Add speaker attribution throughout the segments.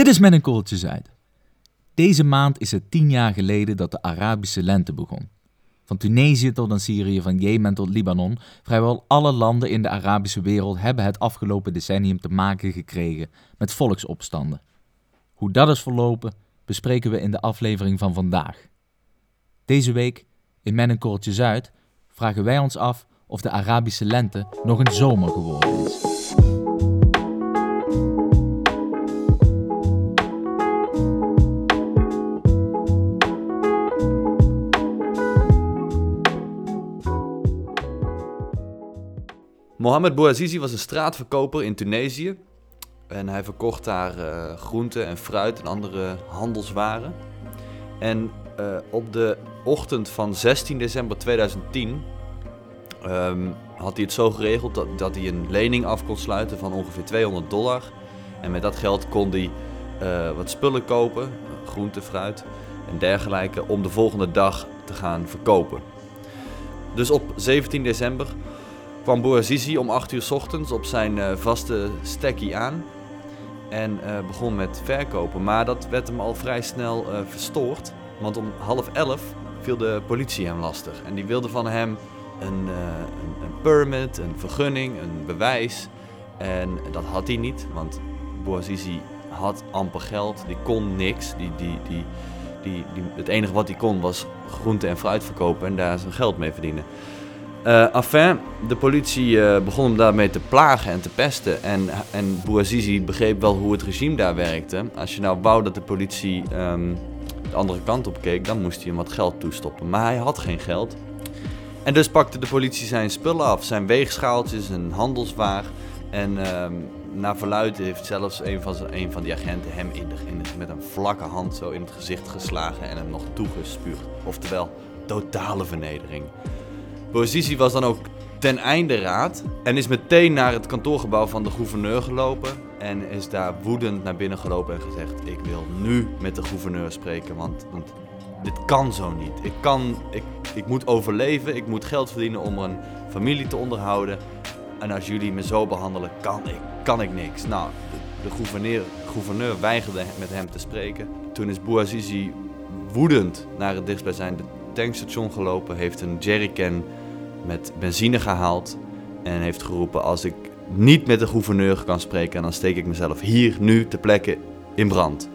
Speaker 1: Dit is met een zuid. Deze maand is het tien jaar geleden dat de Arabische lente begon. Van Tunesië tot aan Syrië, van Jemen tot Libanon, vrijwel alle landen in de Arabische wereld hebben het afgelopen decennium te maken gekregen met volksopstanden. Hoe dat is verlopen, bespreken we in de aflevering van vandaag. Deze week, in Men een Kortje Zuid, vragen wij ons af of de Arabische lente nog een zomer geworden is.
Speaker 2: Mohamed Bouazizi was een straatverkoper in Tunesië. En hij verkocht daar uh, groenten en fruit en andere handelswaren. En uh, op de ochtend van 16 december 2010 um, had hij het zo geregeld dat, dat hij een lening af kon sluiten van ongeveer 200 dollar. En met dat geld kon hij uh, wat spullen kopen, groente, fruit en dergelijke, om de volgende dag te gaan verkopen. Dus op 17 december kwam Bouazizi om 8 uur ochtends op zijn uh, vaste stekkie aan en uh, begon met verkopen. Maar dat werd hem al vrij snel uh, verstoord, want om half elf viel de politie hem lastig. En die wilde van hem een, een, permit, een vergunning, een bewijs. En dat had hij niet, want Bouazizi had amper geld, die kon niks. Die, die, die, die, die, het enige wat hij kon was groente en fruit verkopen en daar zijn geld mee verdienen. Uh, enfin, de politie uh, begon hem daarmee te plagen en te pesten. En, en Bouazizi begreep wel hoe het regime daar werkte. Als je nou wou dat de politie um, de andere kant op keek, dan moest hij hem wat geld toestoppen. Maar hij had geen geld. En dus pakte de politie zijn spullen af. Zijn weegschaaltjes, een handelswaar. En um, naar verluid heeft zelfs een van, van die agenten hem in de, in de, met een vlakke hand zo in het gezicht geslagen en hem nog toegespuugd. Oftewel, totale vernedering. Bouazizi was dan ook ten einde raad en is meteen naar het kantoorgebouw van de gouverneur gelopen. En is daar woedend naar binnen gelopen en gezegd: Ik wil nu met de gouverneur spreken, want, want dit kan zo niet. Ik, kan, ik, ik moet overleven, ik moet geld verdienen om een familie te onderhouden. En als jullie me zo behandelen, kan ik, kan ik niks. Nou, de, de gouverneur, gouverneur weigerde met hem te spreken. Toen is Bouazizi woedend naar het dichtstbijzijnde tankstation gelopen, heeft een jerrycan met benzine gehaald en heeft geroepen: Als ik niet met de gouverneur kan spreken, dan steek ik mezelf hier nu ter plekke in brand.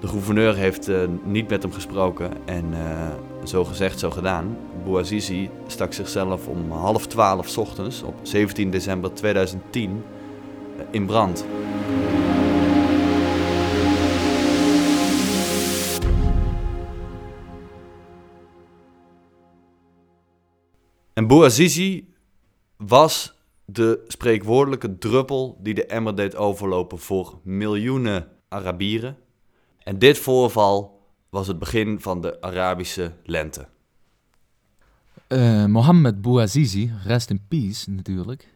Speaker 2: De gouverneur heeft uh, niet met hem gesproken en uh, zo gezegd, zo gedaan. Bouazizi stak zichzelf om half twaalf ochtends op 17 december 2010 uh, in brand. En Bouazizi was de spreekwoordelijke druppel die de emmer deed overlopen voor miljoenen Arabieren. En dit voorval was het begin van de Arabische lente.
Speaker 1: Uh, Mohammed Bouazizi, rest in peace natuurlijk.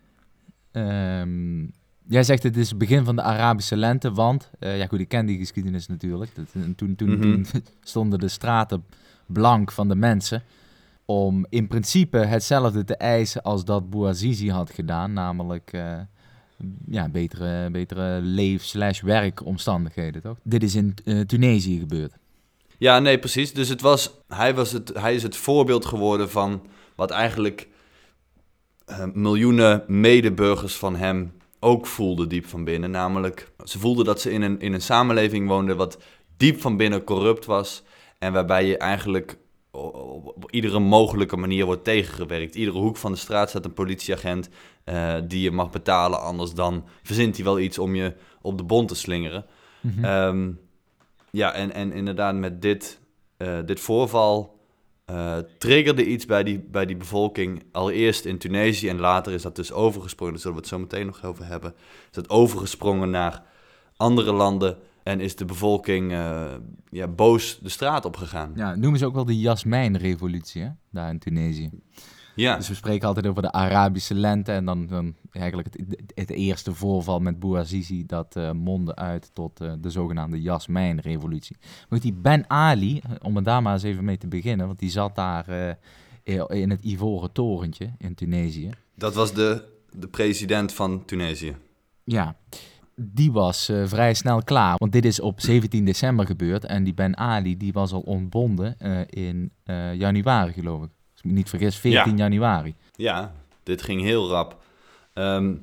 Speaker 1: Um, jij zegt het is het begin van de Arabische lente, want, uh, ja goed, ik ken die geschiedenis natuurlijk. Dat, toen, toen, mm -hmm. toen stonden de straten blank van de mensen om in principe hetzelfde te eisen als dat Bouazizi had gedaan, namelijk uh, ja, betere, betere leef-slash-werkomstandigheden, toch? Dit is in uh, Tunesië gebeurd.
Speaker 2: Ja, nee, precies. Dus het was, hij, was het, hij is het voorbeeld geworden van wat eigenlijk uh, miljoenen medeburgers van hem ook voelden diep van binnen. Namelijk, ze voelden dat ze in een, in een samenleving woonden wat diep van binnen corrupt was. En waarbij je eigenlijk op, iedere mogelijke manier wordt tegengewerkt. Iedere hoek van de straat staat een politieagent uh, die je mag betalen. Anders dan verzint hij wel iets om je op de bond te slingeren. Mm -hmm. um, ja, en, en inderdaad met dit, uh, dit voorval uh, triggerde iets bij die, bij die bevolking. Allereerst in Tunesië en later is dat dus overgesprongen. Daar zullen we het zo meteen nog over hebben. Is dat overgesprongen naar andere landen. En is de bevolking uh, ja, boos de straat op gegaan.
Speaker 1: Ja, noemen ze ook wel de Jasmijnrevolutie, hè? daar in Tunesië.
Speaker 2: Ja.
Speaker 1: Dus we spreken altijd over de Arabische lente en dan, dan eigenlijk het, het, eerste voorval met Bouazizi dat uh, mondde uit tot uh, de zogenaamde Jasmijnrevolutie. Maar die Ben Ali, om er daar maar eens even mee te beginnen, want die zat daar in het Ivoren Torentje in Tunesië.
Speaker 2: Dat was de, de president van Tunesië.
Speaker 1: Ja, die was eh, vrij snel klaar. Want dit is op 17 december gebeurd. En die Ben Ali die was al ontbonden eh, in eh, januari, geloof ik. Als ik me niet vergis, 14 januari.
Speaker 2: Ja, dit ging heel rap. Ehm,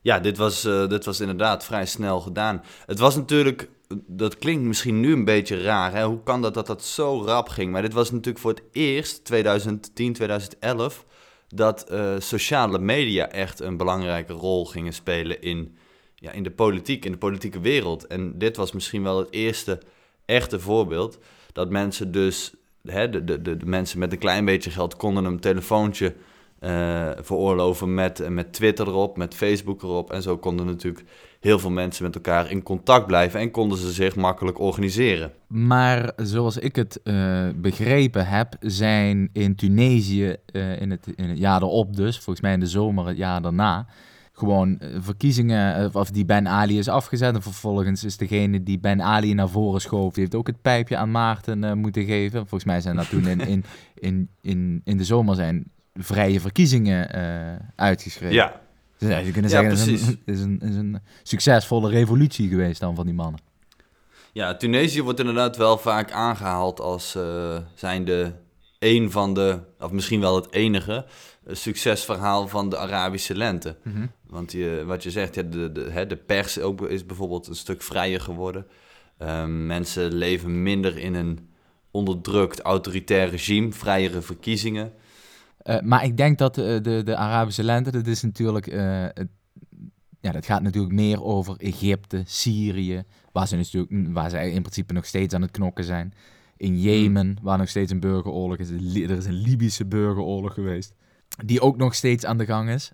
Speaker 2: ja, dit was, dit was inderdaad vrij snel gedaan. Het was natuurlijk, dat klinkt misschien nu een beetje raar. Hè? Hoe kan dat dat dat zo rap ging? Maar dit was natuurlijk voor het eerst, 2010, 2011, dat sociale media echt een belangrijke rol gingen spelen in, ja, in de politiek, in de politieke wereld. En dit was misschien wel het eerste echte voorbeeld dat mensen dus, hè, de, de, de, mensen met een klein beetje geld konden een telefoontje eh, veroorloven met, met Twitter erop, met Facebook erop. En zo konden natuurlijk heel veel mensen met elkaar in contact blijven en konden ze zich makkelijk organiseren.
Speaker 1: Maar zoals ik het eh, begrepen heb, zijn in Tunesië eh, in, het, in het jaar erop dus, volgens mij in de zomer het jaar daarna, gewoon eh, verkiezingen, eh, of die Ben Ali is afgezet. En vervolgens is degene die Ben Ali naar voren schoof, die heeft ook het pijpje aan Maarten eh, moeten geven. Volgens mij zijn dat toen in, in, in, in, in de zomer zijn vrije verkiezingen uitgeschreven.
Speaker 2: Ja,
Speaker 1: Dus ja, je kunt
Speaker 2: Ja,
Speaker 1: zeggen, het is een, is, een, is een succesvolle revolutie geweest dan van die mannen.
Speaker 2: Ja, Tunesië wordt inderdaad wel vaak aangehaald als uh, zijnde een van de, of misschien wel het enige, succesverhaal van de Arabische lente. Want je, wat je zegt, ja, de, de, hè, de pers ook is bijvoorbeeld een stuk vrijer geworden. Ehm, mensen leven minder in een onderdrukt autoritair regime, vrijere verkiezingen.
Speaker 1: Eh, maar ik denk dat eh, de, de Arabische lente, dat is natuurlijk, eh, het, ja, dat gaat natuurlijk meer over Egypte, Syrië, waar ze, natuurlijk, waar ze in principe nog steeds aan het knokken zijn. In Jemen, waar nog steeds een burgeroorlog is. Er is een Libische burgeroorlog geweest, die ook nog steeds aan de gang is.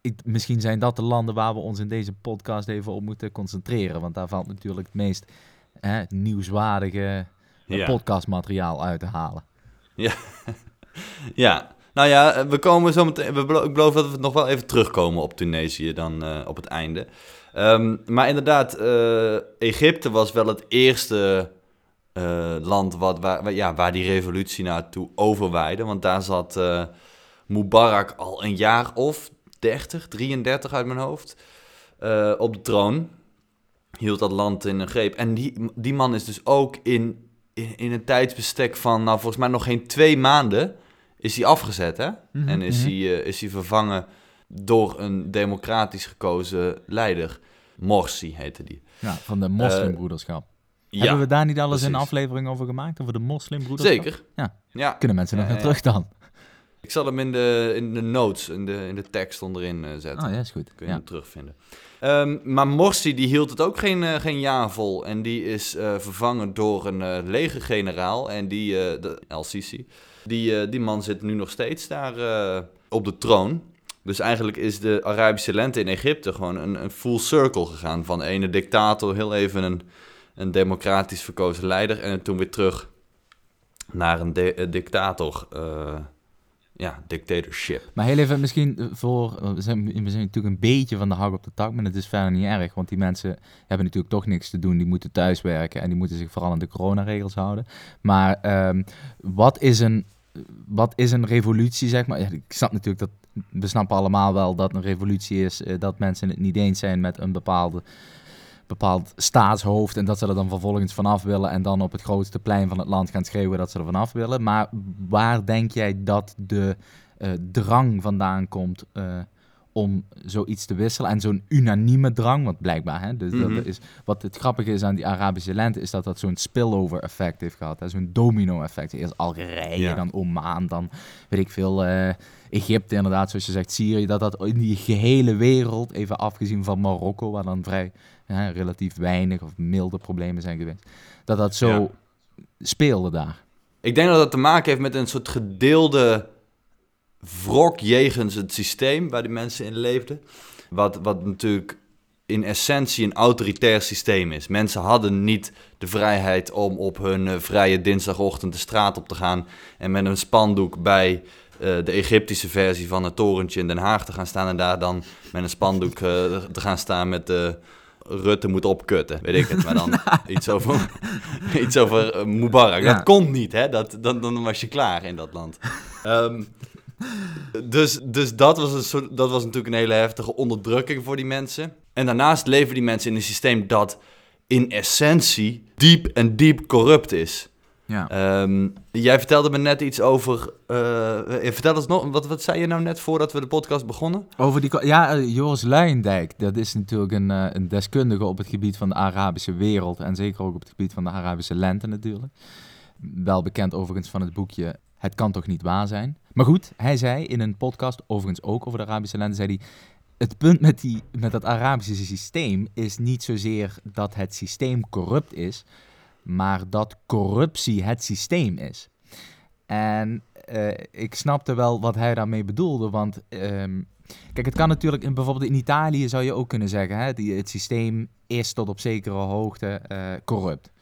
Speaker 1: Ik, misschien zijn dat de landen waar we ons in deze podcast even op moeten concentreren. Want daar valt natuurlijk het meest hè, nieuwswaardige eh, podcastmateriaal uit te halen.
Speaker 2: Ja, nou ja, we komen zo meteen. We ik beloof dat we nog wel even terugkomen op Tunesië dan eh, op het einde. Ehm, maar inderdaad, eh, Egypte was wel het eerste eh, land wat, waar, waar- ja, waar die revolutie naartoe overwaaide. Want daar zat eh, Mubarak al een jaar of 30, 33 uit mijn hoofd eh, op de troon. Hield dat land in een greep. En die, die man is dus ook in, in, in een tijdsbestek van, nou volgens mij nog geen twee maanden, is hij afgezet. Hè?
Speaker 1: Mhm,
Speaker 2: En is,
Speaker 1: mhm.
Speaker 2: hij, eh, is hij vervangen door een democratisch gekozen leider. Morsi heette die.
Speaker 1: Ja, van de moslimbroederschap.
Speaker 2: Ja,
Speaker 1: Hebben we daar niet alles een
Speaker 2: precies.
Speaker 1: aflevering over gemaakt? Over de moslimbroederschap?
Speaker 2: zeker.
Speaker 1: Ja.
Speaker 2: ja.
Speaker 1: Kunnen mensen nog naar terug dan?
Speaker 2: Ik zal hem in de, in de notes, in de, in de tekst onderin eh, zetten.
Speaker 1: Oh ja, is goed.
Speaker 2: Kun je
Speaker 1: Ja.
Speaker 2: hem terugvinden. Ehm, maar Morsi die hield het ook geen, eh, geen jaar vol. En die is eh, vervangen door een eh legergeneraal. En die, de El-Sisi, die, eh, die man zit nu nog steeds daar op de troon. Dus eigenlijk is de Arabische lente in Egypte gewoon een, een full circle gegaan. Van de ene dictator, heel even een, een democratisch verkozen leider. En toen weer terug naar een de- eh, dictator. Ja, dictatorship.
Speaker 1: Maar heel even misschien voor... We zijn, we zijn natuurlijk een beetje van de hak op de tak, maar het is verder niet erg. Want die mensen hebben natuurlijk toch niks te doen. Die moeten thuiswerken en die moeten zich vooral aan de coronaregels houden. Maar ehm, wat, is een, wat is een revolutie, zeg maar? Ja, ik snap natuurlijk dat... We snappen allemaal wel dat een revolutie is eh, dat mensen het niet eens zijn met een bepaalde bepaald staatshoofd en dat ze er dan vervolgens vanaf willen en dan op het grootste plein van het land gaan schreeuwen dat ze er vanaf willen. Maar waar denk jij dat de eh, drang vandaan komt eh, om zoiets te wisselen en zo'n unanieme drang, want blijkbaar, hè, dus
Speaker 2: Mhm.
Speaker 1: dat is, wat het grappige is aan die Arabische lente, is dat dat zo'n spillover effect heeft gehad, zo'n domino effect. Eerst Algerije,
Speaker 2: Ja.
Speaker 1: dan Oman, dan weet ik veel, eh, Egypte inderdaad, zoals je zegt, Syrië, dat dat in die gehele wereld, even afgezien van Marokko, waar dan vrij hè, relatief weinig of milde problemen zijn geweest, dat dat zo
Speaker 2: Ja.
Speaker 1: speelde daar.
Speaker 2: Ik denk dat dat te maken heeft met een soort gedeelde wrok jegens het systeem waar die mensen in leefden. Wat, wat natuurlijk in essentie een autoritair systeem is. Mensen hadden niet de vrijheid om op hun eh, vrije dinsdagochtend de straat op te gaan en met een spandoek bij eh, de Egyptische versie van het torentje in Den Haag te gaan staan en daar dan met een spandoek eh, te gaan staan met de Rutte moet opkutten, weet ik het. Maar dan iets over, iets over Mubarak.
Speaker 1: Ja.
Speaker 2: Dat kon niet, hè? Dat, dan, dan was je klaar in dat land. Ehm, dus dus dat, was een soort, dat was natuurlijk een hele heftige onderdrukking voor die mensen. En daarnaast leven die mensen in een systeem dat in essentie diep en diep corrupt is.
Speaker 1: Ja.
Speaker 2: Ehm, jij vertelde me net iets over. eh vertel eens nog, wat, wat zei je nou net voordat we de podcast begonnen?
Speaker 1: Over die, ja, eh, Joris Luijendijk, dat is natuurlijk een, eh, een deskundige op het gebied van de Arabische wereld en zeker ook op het gebied van de Arabische lente natuurlijk. Wel bekend overigens van het boekje Het kan toch niet waar zijn. Maar goed, hij zei in een podcast, overigens ook over de Arabische lente, zei hij, het punt met, die, met dat Arabische systeem is niet zozeer dat het systeem corrupt is, maar dat corruptie het systeem is. En eh, ik snapte wel wat hij daarmee bedoelde, want ehm, kijk, het kan natuurlijk, in, bijvoorbeeld in Italië zou je ook kunnen zeggen, hè, die, het systeem is tot op zekere hoogte eh, corrupt.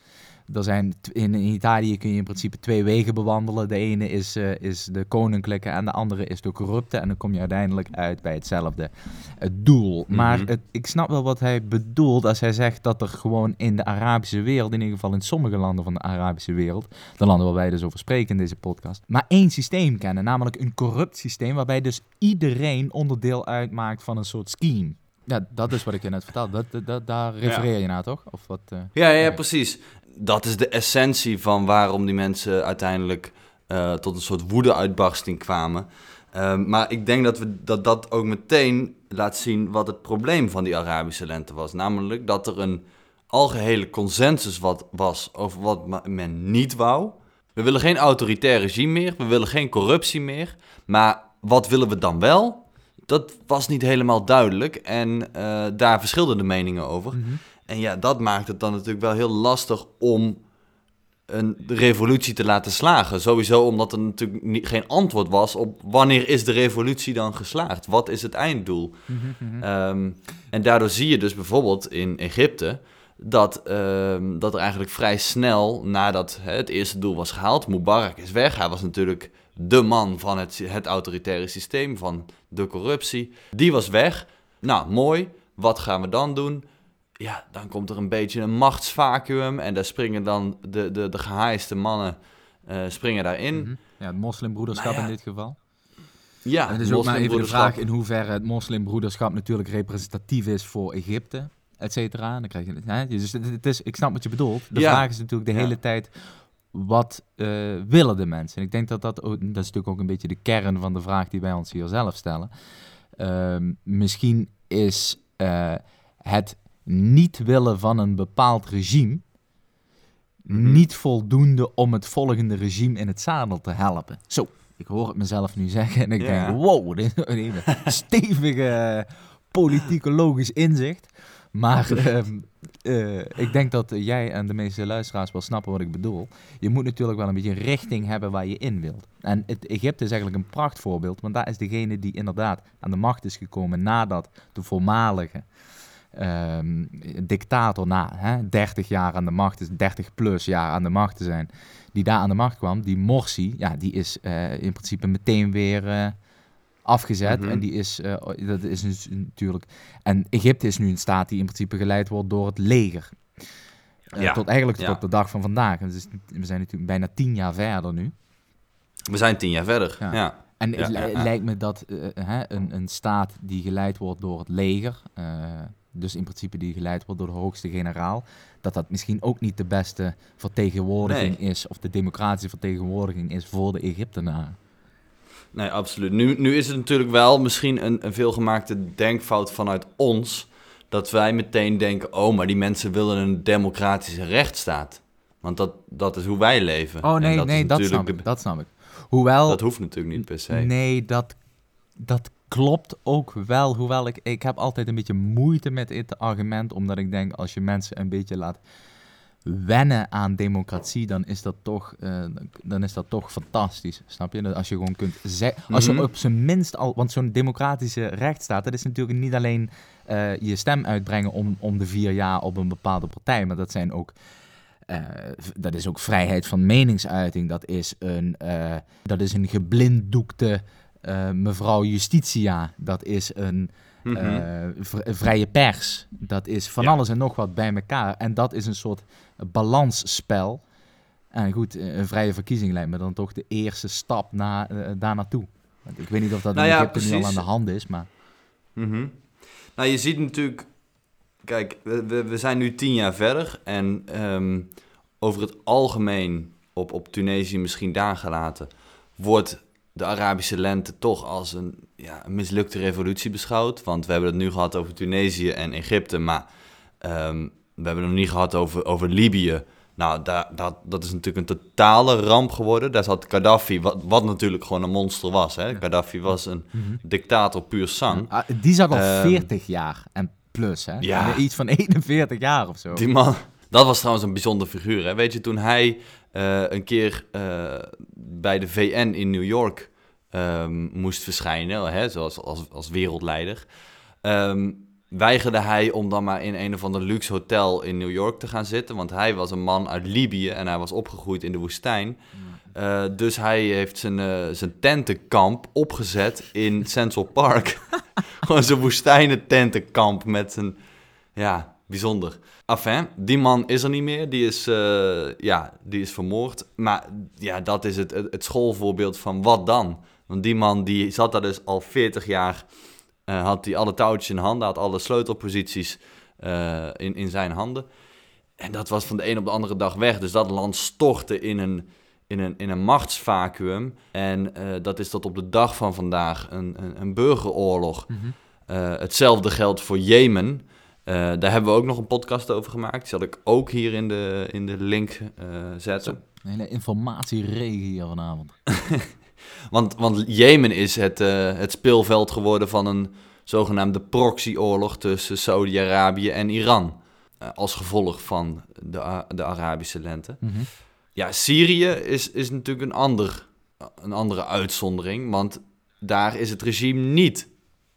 Speaker 1: Er zijn, in, in Italië kun je in principe twee wegen bewandelen. De ene is, eh, is de koninklijke en de andere is de corrupte. En dan kom je uiteindelijk uit bij hetzelfde eh, doel. Maar
Speaker 2: Mhm.
Speaker 1: het, ik snap wel wat hij bedoelt als hij zegt dat er gewoon in de Arabische wereld, in ieder geval in sommige landen van de Arabische wereld, de landen waar wij dus over spreken in deze podcast, maar één systeem kennen, namelijk een corrupt systeem waarbij dus iedereen onderdeel uitmaakt van een soort scheme. Ja, dat is wat ik je net vertelde. Dat, dat, dat- daar refereer je naar, toch? Of wat? eh?
Speaker 2: Ja, ja,
Speaker 1: Oké.
Speaker 2: precies. Dat is de essentie van waarom die mensen uiteindelijk eh, tot een soort woede-uitbarsting kwamen. Ehm, maar ik denk dat, we, dat dat ook meteen laat zien wat het probleem van die Arabische lente was. Namelijk dat er een algehele consensus wat, was over wat men niet wou. We willen geen autoritair regime meer, we willen geen corruptie meer. Maar wat willen we dan wel? Dat was niet helemaal duidelijk en eh, daar verschilden de meningen over.
Speaker 1: Mhm.
Speaker 2: En ja, dat maakt het dan natuurlijk wel heel lastig om een revolutie te laten slagen. Sowieso omdat er natuurlijk niet, geen antwoord was op wanneer is de revolutie dan geslaagd? Wat is het einddoel?
Speaker 1: Mhm, mhm.
Speaker 2: Ehm, en daardoor zie je dus bijvoorbeeld in Egypte dat, ehm, dat er eigenlijk vrij snel nadat hè, het eerste doel was gehaald, Mubarak is weg. Hij was natuurlijk de man van het, het autoritaire systeem, van de corruptie. Die was weg. Nou, mooi. Wat gaan we dan doen? Ja, dan komt er een beetje een machtsvacuum en daar springen dan de, de, de gehaaiste mannen eh, springen daarin.
Speaker 1: Mhm. Ja, het moslimbroederschap
Speaker 2: Nou ja,
Speaker 1: in dit geval.
Speaker 2: Ja,
Speaker 1: en het is ook maar even de vraag in hoeverre het moslimbroederschap natuurlijk representatief is voor Egypte, et cetera. Dan krijg je. Hè? Dus het, het is, ik snap wat je bedoelt. De
Speaker 2: Ja.
Speaker 1: vraag is natuurlijk de
Speaker 2: Ja.
Speaker 1: hele tijd, wat eh, willen de mensen? En ik denk dat dat, ook, dat is natuurlijk ook een beetje de kern van de vraag die wij ons hier zelf stellen. Ehm, misschien is eh, het niet willen van een bepaald regime
Speaker 2: Mhm.
Speaker 1: niet voldoende om het volgende regime in het zadel te helpen. Zo, ik hoor het mezelf nu zeggen en ik
Speaker 2: Ja.
Speaker 1: denk, wow, dit is een stevige politicologisch inzicht. Maar ehm, eh, ik denk dat jij en de meeste luisteraars wel snappen wat ik bedoel. Je moet natuurlijk wel een beetje richting hebben waar je in wilt. En het, Egypte is eigenlijk een prachtvoorbeeld, want daar is degene die inderdaad aan de macht is gekomen nadat de voormalige ehm, dictator na hè, 30 jaar aan de macht is, 30 plus jaar aan de macht te zijn, die daar aan de macht kwam, die Morsi, ja, die is eh, in principe meteen weer eh, afgezet.
Speaker 2: Mhm.
Speaker 1: En die is, eh, dat is dus natuurlijk. En Egypte is nu een staat die in principe geleid wordt door het leger.
Speaker 2: Ja,
Speaker 1: Tot eigenlijk tot
Speaker 2: ja.
Speaker 1: op de dag van vandaag. En Dus we zijn natuurlijk bijna tien jaar verder nu.
Speaker 2: We zijn tien jaar verder.
Speaker 1: Ja.
Speaker 2: Ja.
Speaker 1: En het li- lijkt me dat hè, een, een staat die geleid wordt door het leger, dus in principe die geleid wordt door de hoogste generaal, dat dat misschien ook niet de beste vertegenwoordiging is, of de democratische vertegenwoordiging is voor de Egyptenaren.
Speaker 2: Nee, absoluut. Nu, nu is het natuurlijk wel misschien een, een veelgemaakte denkfout vanuit ons. Dat wij meteen denken, oh, maar die mensen willen een democratische rechtsstaat. Want dat, dat is hoe wij leven.
Speaker 1: Oh
Speaker 2: En
Speaker 1: nee,
Speaker 2: dat
Speaker 1: nee, dat snap ik. Dat snap ik. Hoewel,
Speaker 2: dat hoeft natuurlijk niet per se.
Speaker 1: nee, dat, dat klopt ook wel. Hoewel ik, ik heb altijd een beetje moeite met dit argument, omdat ik denk als je mensen een beetje laat wennen aan democratie, dan is dat toch, eh, dan is dat toch fantastisch. Snap je? Dat Als je gewoon kunt zeggen, als je
Speaker 2: Mhm.
Speaker 1: op zijn minst al, want zo'n democratische rechtsstaat, dat is natuurlijk niet alleen eh, je stem uitbrengen om, om de vier jaar op een bepaalde partij, maar dat zijn ook. eh, dat is ook vrijheid van meningsuiting. Dat is een, dat is een geblinddoekte eh, mevrouw Justitia. Dat is een
Speaker 2: Mhm.
Speaker 1: eh, v- vrije pers. Dat is van
Speaker 2: Ja.
Speaker 1: alles en nog wat bij elkaar. En dat is een soort balansspel. En goed, eh, een vrije verkiezing lijkt me dan toch de eerste stap na, daar naartoe. Ik weet niet of dat
Speaker 2: Nou
Speaker 1: in
Speaker 2: ja,
Speaker 1: Egypte nu al aan de hand is, maar...
Speaker 2: Mhm. Nou, je ziet natuurlijk kijk, we, we, zijn nu tien jaar verder en ehm, over het algemeen, op, op Tunesië misschien daar gelaten, wordt de Arabische lente toch als een, ja, een mislukte revolutie beschouwd. Want we hebben het nu gehad over Tunesië en Egypte, maar ehm, we hebben het nog niet gehad over, over Libië. Nou, daar, dat, dat is natuurlijk een totale ramp geworden. Daar zat Gaddafi, wat, wat natuurlijk gewoon een monster was. Hè? Gaddafi was een
Speaker 1: Mhm.
Speaker 2: dictator puur sang.
Speaker 1: Ah, die zat al
Speaker 2: Ehm,
Speaker 1: 40 jaar en plus, hè?
Speaker 2: Ja.
Speaker 1: Iets van 41 jaar of zo.
Speaker 2: Die man, dat was trouwens een bijzonder figuur. Hè? Weet je, toen hij eh, een keer eh, bij de VN in New York ehm, moest verschijnen, hè, zoals als, als wereldleider, ehm, weigerde hij om dan maar in een of ander luxe hotel in New York te gaan zitten. Want hij was een man uit Libië en hij was opgegroeid in de woestijn. Eh, dus hij heeft zijn, zijn tentenkamp opgezet in Central Park. Gewoon zo'n woestijnen tentenkamp met zijn... Ja, bijzonder. Enfin, die man is er niet meer. Die is, eh, ja, die is vermoord. Maar ja, dat is het, het, schoolvoorbeeld van wat dan? Want die man die zat daar dus al 40 jaar... eh, had hij alle touwtjes in handen, had alle sleutelposities eh, in, in zijn handen. En dat was van de een op de andere dag weg. Dus dat land stortte in een, in een, in een machtsvacuum. En dat is tot op de dag van vandaag een, een, een burgeroorlog.
Speaker 1: Mhm.
Speaker 2: Hetzelfde geldt voor Jemen. Eh, daar hebben we ook nog een podcast over gemaakt. Die zal ik ook hier in de, in de link eh, zetten.
Speaker 1: Een hele informatieregen hier vanavond.
Speaker 2: Want, want Jemen is het, eh, het speelveld geworden van een zogenaamde proxyoorlog tussen Saudi-Arabië en Iran. Als gevolg van de, de Arabische lente.
Speaker 1: Mhm.
Speaker 2: Ja, Syrië is, is natuurlijk een, ander, een andere uitzondering, want daar is het regime niet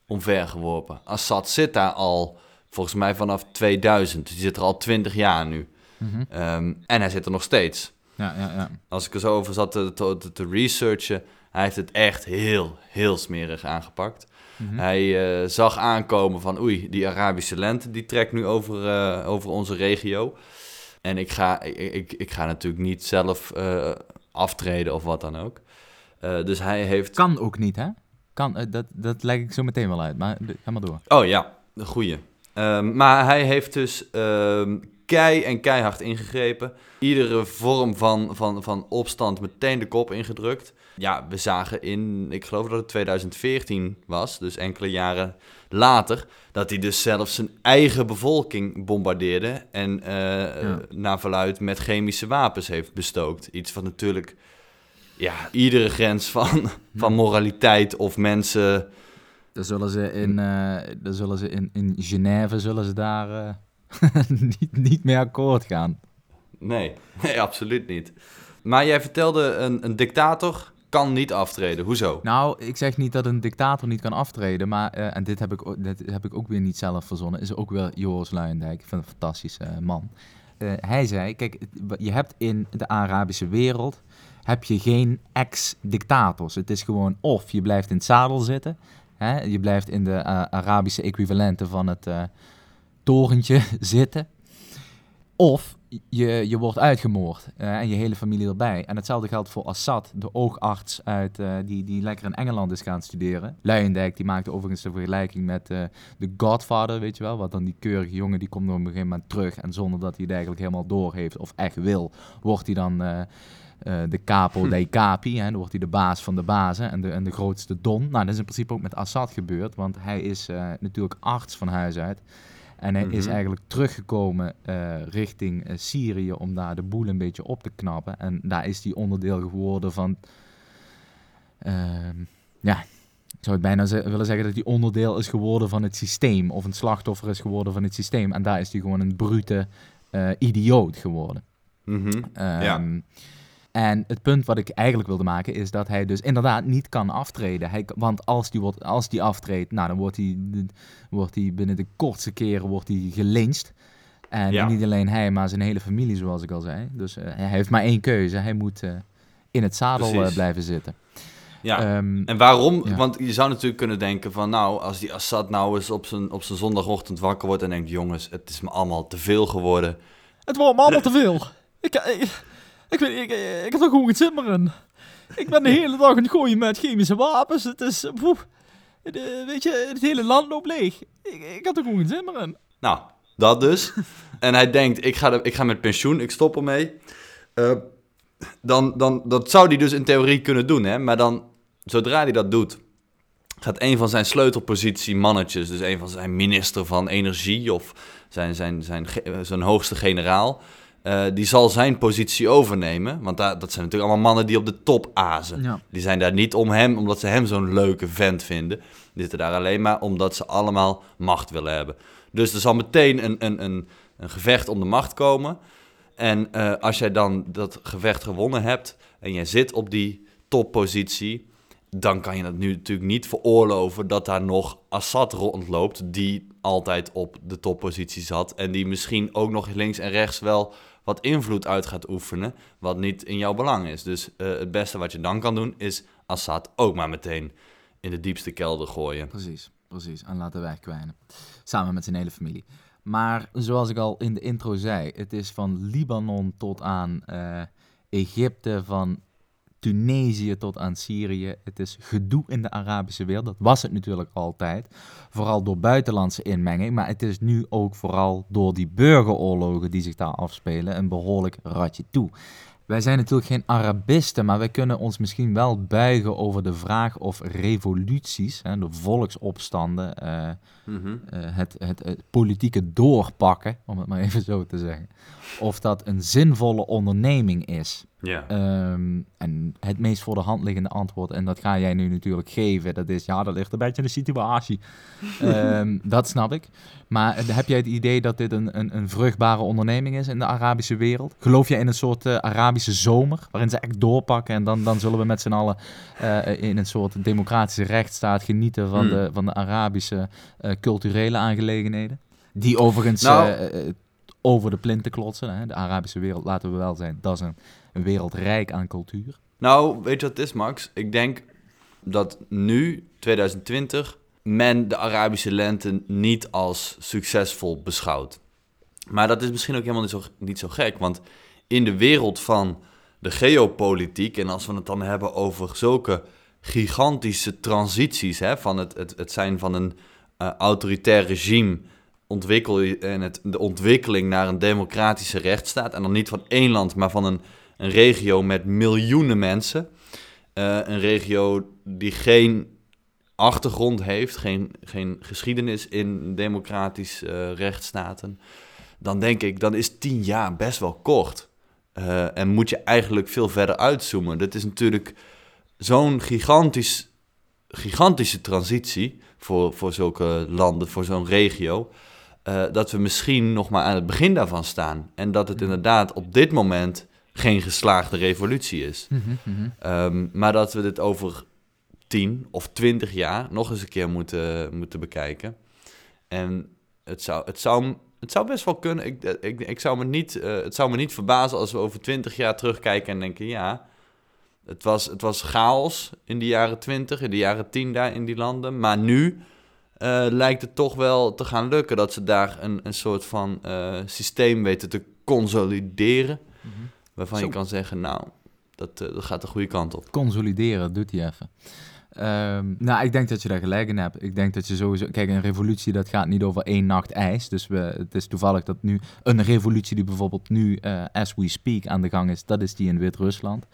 Speaker 2: omvergeworpen. Assad zit daar al, volgens mij vanaf 2000, dus die zit er al 20 jaar nu.
Speaker 1: Mhm.
Speaker 2: Ehm, en hij zit er nog steeds.
Speaker 1: Ja, ja, ja.
Speaker 2: Als ik er zo over zat te, te, te researchen, hij heeft het echt heel, heel smerig aangepakt.
Speaker 1: Mhm.
Speaker 2: Hij eh, zag aankomen van oei, die Arabische lente die trekt nu over, eh, over onze regio. En ik ga, ik, ik, ik ga natuurlijk niet zelf eh, aftreden of wat dan ook. Dus hij heeft...
Speaker 1: Kan ook niet, hè? Kan, dat, dat leg ik zo meteen wel uit, maar ga maar door.
Speaker 2: Oh ja, de goeie. Ehm, maar hij heeft dus ehm, kei en keihard ingegrepen. Iedere vorm van, van, van opstand meteen de kop ingedrukt. Ja, we zagen in, ik geloof dat het 2014 was, dus enkele jaren later, dat hij dus zelfs zijn eigen bevolking bombardeerde en eh
Speaker 1: Ja.
Speaker 2: naar verluid met chemische wapens heeft bestookt. Iets wat natuurlijk ja, iedere grens van, van moraliteit of mensen
Speaker 1: Dan zullen ze in, eh dan zullen ze in, in Genève zullen ze daar eh, niet, niet mee akkoord gaan.
Speaker 2: Nee, nee, absoluut niet. Maar jij vertelde, een, een dictator kan niet aftreden. Hoezo?
Speaker 1: Nou, ik zeg niet dat een dictator niet kan aftreden, maar, eh, en dit heb, ik, dit heb ik ook weer niet zelf verzonnen, is ook wel Joris Luijendijk. Ik vind een fantastische man. Eh, hij zei, kijk, je hebt in de Arabische wereld, heb je geen ex-dictators. Het is gewoon of je blijft in het zadel zitten, hè, je blijft in de eh, Arabische equivalenten van het eh, torentje zitten, of je, je wordt uitgemoord eh, en je hele familie erbij. En hetzelfde geldt voor Assad, de oogarts uit, die, die lekker in Engeland is gaan studeren. Luijendijk, die maakte overigens de vergelijking met eh The Godfather, weet je wel. Wat dan die keurige jongen, die komt op een gegeven moment terug. En zonder dat hij het eigenlijk helemaal door heeft of echt wil, wordt hij dan... eh, de capo dei capi, hè, dan wordt hij de baas van de bazen en de, en de grootste don. Nou, dat is in principe ook met Assad gebeurd, want hij is eh, natuurlijk arts van huis uit. En hij is
Speaker 2: Mhm.
Speaker 1: eigenlijk teruggekomen eh, richting Syrië om daar de boel een beetje op te knappen. En daar is hij onderdeel geworden van. ehm, ja, ik zou het bijna ze- willen zeggen dat hij onderdeel is geworden van het systeem. Of een slachtoffer is geworden van het systeem. En daar is hij gewoon een brute idioot geworden.
Speaker 2: Mhm. Ja.
Speaker 1: En het punt wat ik eigenlijk wilde maken is dat hij dus inderdaad niet kan aftreden. Hij, want als die, wordt, als die aftreedt, nou, dan wordt hij, wordt hij binnen de kortste keren wordt hij gelyncht. En
Speaker 2: Ja.
Speaker 1: niet alleen hij, maar zijn hele familie, zoals ik al zei. Dus eh, hij heeft maar één keuze. Hij moet eh, in het zadel eh, blijven zitten.
Speaker 2: ja.
Speaker 1: Ehm,
Speaker 2: En waarom?
Speaker 1: Ja.
Speaker 2: Want je zou natuurlijk kunnen denken van... nou, als die Assad nou eens op zijn, op zijn zondagochtend wakker wordt... en denkt, jongens, het is me allemaal te veel geworden.
Speaker 1: Het wordt me allemaal te veel. Ik, ik, ik, weet- ik, ik, heb er gewoon geen zin meer in. Ik ben de hele dag aan het gooien met chemische wapens. Het is, eh, weet je, het hele land loopt leeg. Ik, ik had er gewoon geen zin meer in.
Speaker 2: Nou, Dat dus. en hij denkt, ik ga, de- ik ga met pensioen, ik stop ermee. Eh, dan, dan, dat zou hij dus in theorie kunnen doen, hè. Maar dan, zodra hij dat doet, gaat een van zijn sleutelpositie mannetjes... dus een van zijn minister van energie of zijn, zijn, zijn, ge- eh, zijn hoogste generaal... eh, die zal zijn positie overnemen. Want daar, dat zijn natuurlijk allemaal mannen die op de top azen.
Speaker 1: Ja.
Speaker 2: Die zijn daar niet om hem, omdat ze hem zo'n leuke vent vinden. Die zitten daar alleen maar omdat ze allemaal macht willen hebben. Dus er zal meteen een, een, een, een gevecht om de macht komen. En eh, als jij dan dat gevecht gewonnen hebt en jij zit op die toppositie, dan kan je het nu natuurlijk niet veroorloven dat daar nog Assad rondloopt, die altijd op de toppositie zat en die misschien ook nog links en rechts wel wat invloed uit gaat oefenen, wat niet in jouw belang is. Dus eh, het beste wat je dan kan doen, is Assad ook maar meteen in de diepste kelder gooien.
Speaker 1: Precies, precies. En laten wegkwijnen. Samen met zijn hele familie. Maar zoals ik al in de intro zei, het is van Libanon tot aan eh, Egypte, van Tunesië tot aan Syrië. Het is gedoe in de Arabische wereld. Dat was het natuurlijk altijd. Vooral door buitenlandse inmenging. Maar het is nu ook vooral door die burgeroorlogen die zich daar afspelen een behoorlijk ratje toe. Wij zijn natuurlijk geen Arabisten, maar wij kunnen ons misschien wel buigen over de vraag of revoluties, hè, de volksopstanden, eh,
Speaker 2: Mhm.
Speaker 1: eh, het, het, het politieke doorpakken, om het maar even zo te zeggen, of dat een zinvolle onderneming is.
Speaker 2: Ja.
Speaker 1: Ehm, en het meest voor de hand liggende antwoord, en dat ga jij nu natuurlijk geven, dat is ja, dat ligt een beetje in de situatie. Ehm, dat snap ik. Maar eh, heb jij het idee dat dit een, een, een vruchtbare onderneming is in de Arabische wereld? Geloof jij in een soort eh, Arabische zomer, waarin ze echt doorpakken en dan, dan zullen we met z'n allen eh, in een soort democratische rechtsstaat genieten van,
Speaker 2: Hmm.
Speaker 1: de, van de Arabische culturele aangelegenheden? Die overigens
Speaker 2: Nou-
Speaker 1: over de plinten klotsen. Hè? De Arabische wereld, laten we wel zijn, dat is een, een wereld rijk aan cultuur.
Speaker 2: Nou, weet je wat het is, Max? Ik denk dat nu, 2020, men de Arabische lente niet als succesvol beschouwt. Maar dat is misschien ook helemaal niet zo, niet zo gek, want in de wereld van de geopolitiek, en als we het dan hebben over zulke gigantische transities, hè, van het, het, het zijn van een eh, autoritair regime ontwikkel en het, de ontwikkeling naar een democratische rechtsstaat, en dan niet van één land, maar van een een regio met miljoenen mensen. Eh, een regio die geen achtergrond heeft, geen, geen geschiedenis in democratisch eh rechtsstaten. Dan denk ik, dan is tien jaar best wel kort. Eh, en moet je eigenlijk veel verder uitzoomen. Dat is natuurlijk zo'n gigantisch, gigantische transitie voor, voor zulke landen, voor zo'n regio. Eh, dat we misschien nog maar aan het begin daarvan staan. En dat het inderdaad op dit moment geen geslaagde revolutie is. Ehm, maar dat we dit over 10 of 20 jaar nog eens een keer moeten, moeten bekijken. En het zou, het zou, het zou best wel kunnen. Ik, ik, ik zou me niet, eh, het zou me niet verbazen als we over 20 jaar terugkijken en denken: ja, het was, het was chaos in de jaren 20, in de jaren 10 daar in die landen. Maar nu eh, lijkt het toch wel te gaan lukken dat ze daar een, een soort van eh, systeem weten te consolideren. Waarvan
Speaker 1: Zo.
Speaker 2: je kan zeggen, nou, dat, eh, dat gaat de goede kant op.
Speaker 1: Consolideren, doet hij even. Ehm, nou, ik denk dat je daar gelijk in hebt. Ik denk dat je sowieso... Kijk, een revolutie, dat gaat niet over één nacht ijs. Dus we, het is toevallig dat nu... Een revolutie die bijvoorbeeld nu, as we speak, aan de gang is... dat is die in Wit-Rusland.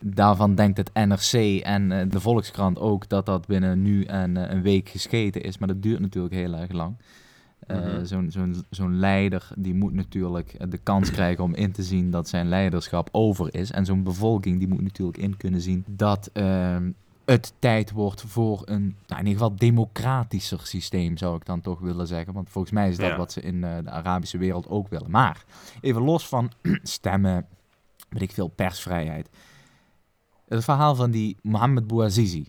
Speaker 1: Daarvan denkt het NRC en eh, de Volkskrant ook... dat dat binnen nu en eh, een week gescheten is. Maar dat duurt natuurlijk heel erg lang. Eh,
Speaker 2: Mhm.
Speaker 1: Zo'n zo'n zo'n leider die moet natuurlijk de kans krijgen om in te zien dat zijn leiderschap over is. En zo'n bevolking die moet natuurlijk in kunnen zien dat ehm, het tijd wordt voor een, nou in ieder geval democratischer systeem, zou ik dan toch willen zeggen. Want volgens mij is dat
Speaker 2: Ja.
Speaker 1: wat ze in de Arabische wereld ook willen. Maar even los van stemmen, weet ik veel, persvrijheid. Het verhaal van die Mohammed Bouazizi,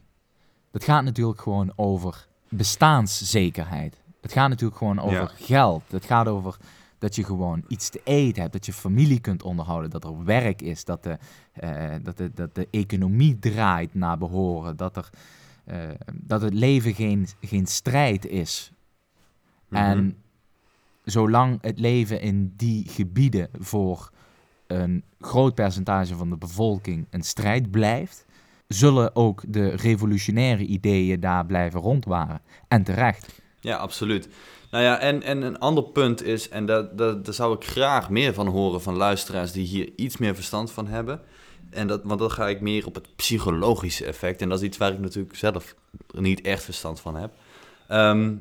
Speaker 1: dat gaat natuurlijk gewoon over bestaanszekerheid. Het gaat natuurlijk gewoon over
Speaker 2: Ja.
Speaker 1: geld. Het gaat over dat je gewoon iets te eten hebt, dat je familie kunt onderhouden, dat er werk is, dat de, eh, dat de, dat de economie draait naar behoren, dat, er, eh, dat het leven geen, geen strijd is.
Speaker 2: Mhm.
Speaker 1: En zolang het leven in die gebieden voor een groot percentage van de bevolking een strijd blijft, zullen ook de revolutionaire ideeën daar blijven rondwaren. En terecht.
Speaker 2: Ja, absoluut. Nou ja, en, en een ander punt is, en daar, daar, zou ik graag meer van horen van luisteraars die hier iets meer verstand van hebben. En dat, want dan ga ik meer op het psychologische effect. En dat is iets waar ik natuurlijk zelf niet echt verstand van heb. Ehm,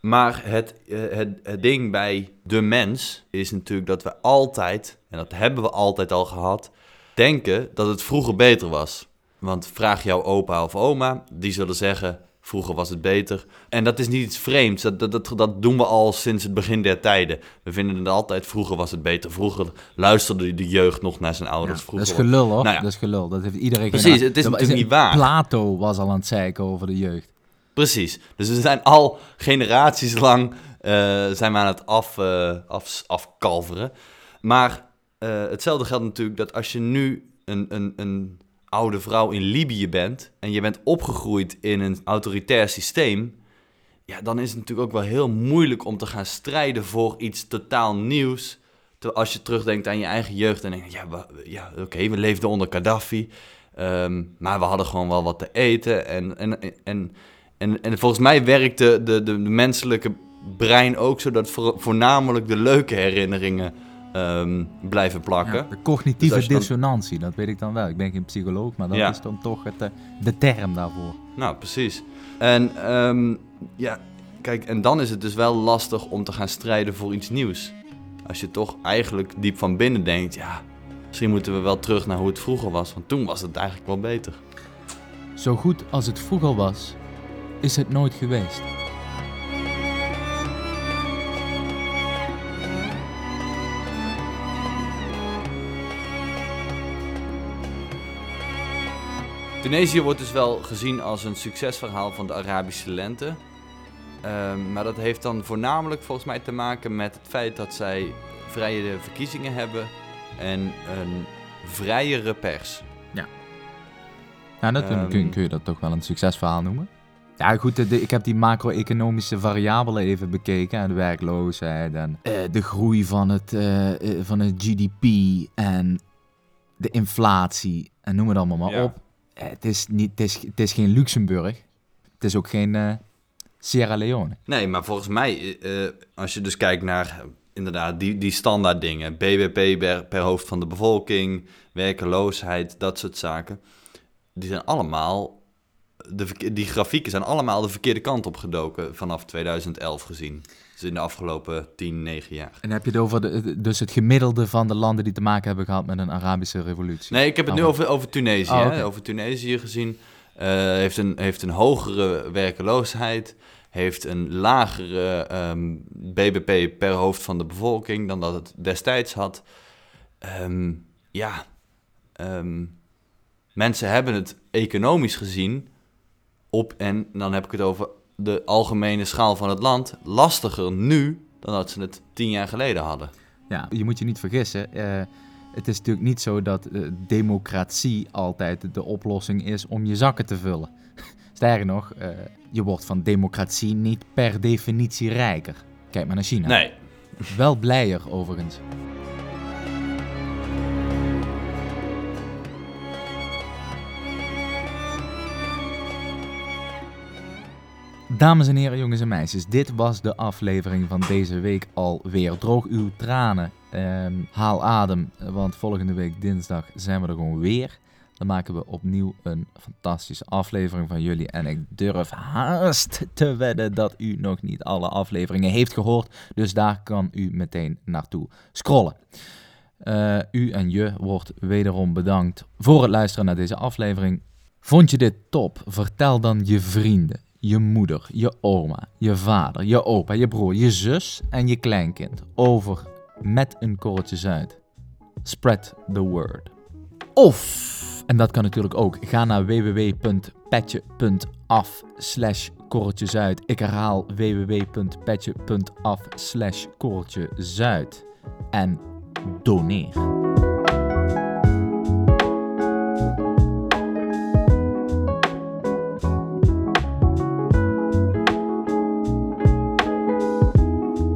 Speaker 2: maar het, eh, het, het ding bij de mens is natuurlijk dat we altijd, en dat hebben we altijd al gehad, denken dat het vroeger beter was. Want vraag jouw opa of oma, die zullen zeggen, vroeger was het beter. En dat is niet iets vreemds, dat, dat, dat, dat doen we al sinds het begin der tijden. We vinden het altijd, vroeger was het beter. Vroeger luisterde de jeugd nog naar zijn ouders.
Speaker 1: dat
Speaker 2: Vroeger
Speaker 1: is gelul hoor.
Speaker 2: Nou ja.
Speaker 1: Dat is gelul. Dat heeft iedereen
Speaker 2: Precies,
Speaker 1: gedaan.
Speaker 2: het is
Speaker 1: Dat
Speaker 2: natuurlijk niet waar.
Speaker 1: Plato was al aan het zeiken over de jeugd.
Speaker 2: Precies. Dus we zijn al generaties lang eh, zijn we aan het af, eh, af, afkalveren. Maar eh, hetzelfde geldt natuurlijk dat als je nu een, een, een oude vrouw in Libië bent... en je bent opgegroeid in een autoritair systeem... ja, dan is het natuurlijk ook wel heel moeilijk om te gaan strijden voor iets totaal nieuws... Terwijl als je terugdenkt aan je eigen jeugd en denkt... ja, ja oké, we leefden onder Gaddafi... ehm, maar we hadden gewoon wel wat te eten en... en, en en, en volgens mij werkt de, de, de, menselijke brein ook zo dat voor, voornamelijk de leuke herinneringen ehm, blijven plakken.
Speaker 1: Ja, de cognitieve
Speaker 2: Dus dan-
Speaker 1: dissonantie, dat weet ik dan wel. Ik ben geen psycholoog, maar dat
Speaker 2: Ja.
Speaker 1: is dan toch het, eh, de term daarvoor.
Speaker 2: Nou, precies. En ehm, ja, kijk, en dan is het dus wel lastig om te gaan strijden voor iets nieuws. Als je toch eigenlijk diep van binnen denkt, ja, misschien moeten we wel terug naar hoe het vroeger was, want toen was het eigenlijk wel beter.
Speaker 1: Zo goed als het vroeger was, is het nooit geweest.
Speaker 2: Tunesië wordt dus wel gezien als een succesverhaal van de Arabische lente. Ehm, maar dat heeft dan voornamelijk volgens mij te maken met het feit dat zij vrije verkiezingen hebben en een vrijere pers.
Speaker 1: Nou, dat kun,
Speaker 2: Ehm.
Speaker 1: kun, kun je dat toch wel een succesverhaal noemen. Ja, goed, de, ik heb die macro-economische variabelen even bekeken. En de werkloosheid en eh, de groei van het, eh, eh, van het GDP en de inflatie en noem het allemaal maar
Speaker 2: Ja.
Speaker 1: op. Eh, het, is niet, het, is, geen Luxemburg. Het is ook geen eh, Sierra Leone.
Speaker 2: Nee, maar volgens mij, eh, als je dus kijkt naar inderdaad die, die standaard dingen, BBP per, hoofd van de bevolking, werkeloosheid, dat soort zaken, die zijn allemaal, de, die grafieken zijn allemaal de verkeerde kant op gedoken vanaf 2011 gezien. Dus in de afgelopen 10, 9 jaar.
Speaker 1: En heb je het over de, dus het gemiddelde van de landen die te maken hebben gehad met een Arabische revolutie.
Speaker 2: Nee, ik heb het nu
Speaker 1: Oh.
Speaker 2: over, over Tunesië.
Speaker 1: Oh,
Speaker 2: hè? Over Tunesië gezien. Eh, heeft, een, heeft een hogere werkeloosheid. Heeft een lagere ehm, BBP per hoofd van de bevolking dan dat het destijds had. Ehm, ja, ehm, mensen hebben het economisch gezien op, en dan heb ik het over de algemene schaal van het land, lastiger nu dan dat ze het tien jaar geleden hadden.
Speaker 1: Ja, je moet je niet vergissen. eh, het is natuurlijk niet zo dat eh, democratie altijd de oplossing is om je zakken te vullen. Sterker nog, eh, je wordt van democratie niet per definitie rijker. Kijk maar naar China.
Speaker 2: Nee,
Speaker 1: Wel blijer overigens. Dames en heren, jongens en meisjes, dit was de aflevering van deze week alweer. Droog uw tranen, ehm, haal adem, want volgende week dinsdag zijn we er gewoon weer. Dan maken we opnieuw een fantastische aflevering van jullie. En ik durf haast te wedden dat u nog niet alle afleveringen heeft gehoord. Dus daar kan u meteen naartoe scrollen. Eh, u en je wordt wederom bedankt voor het luisteren naar deze aflevering. Vond je dit top? Vertel dan je vrienden, je moeder, je oma, je vader, je opa, je broer, je zus en je kleinkind over met een korreltje zuid. Spread the word. Of, en dat kan natuurlijk ook, ga naar www.petje.af slash korreltje zuid. Ik herhaal www.petje.af slash korreltje zuid. En doneer.